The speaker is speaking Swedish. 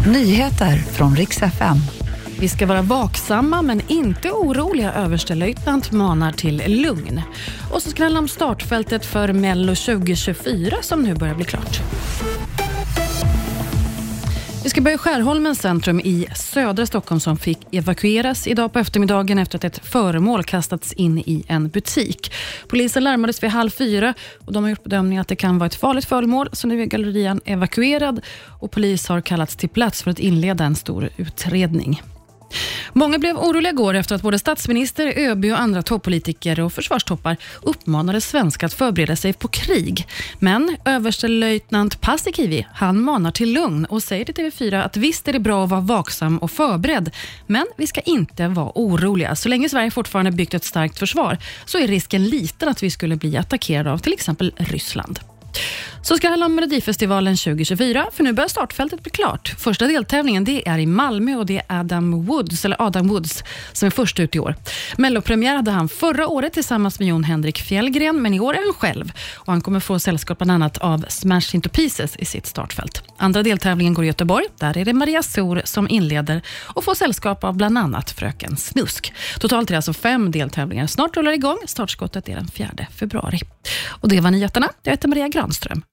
Nyheter från riks FM. Vi ska vara vaksamma men inte oroliga, överstelöjtnant manar till lugn. Och så ska det handla om startfältet för Mello 2024 som nu börjar bli klart. Vi ska börja i Skärholmens centrum i södra Stockholm som fick evakueras idag på eftermiddagen efter att ett föremål kastats in i en butik. Polisen larmades vid halv fyra och de har gjort bedömningen att det kan vara ett farligt föremål så nu är gallerian evakuerad och polis har kallats till plats för att inleda en stor utredning. Många blev oroliga igår efter att både statsminister, ÖB och andra toppolitiker och försvarstoppar uppmanade svenskar att förbereda sig på krig. Men överstelöjtnant Paasikivi, han manar till lugn och säger till TV4 att visst är det bra att vara vaksam och förberedd, men vi ska inte vara oroliga. Så länge Sverige fortfarande byggt ett starkt försvar så är risken liten att vi skulle bli attackerade av till exempel Ryssland. Så ska det handla om Melodifestivalen 2024, för nu börjar startfältet bli klart. Första deltävlingen det är i Malmö och det är Adam Woods, eller Adam Woods som är först ut i år. Mellopremiär hade han förra året tillsammans med Jon Henrik Fjällgren, men i år är han själv. Och Han kommer få sällskap bland annat av Smash Into Pieces i sitt startfält. Andra deltävlingen går i Göteborg. Där är det Maria Sor som inleder och får sällskap av bland annat Fröken Snusk. Totalt är det alltså fem deltävlingar. Snart rullar det igång. Startskottet är den 4 februari. Och Det var nyheterna. Jag heter Maria Granström.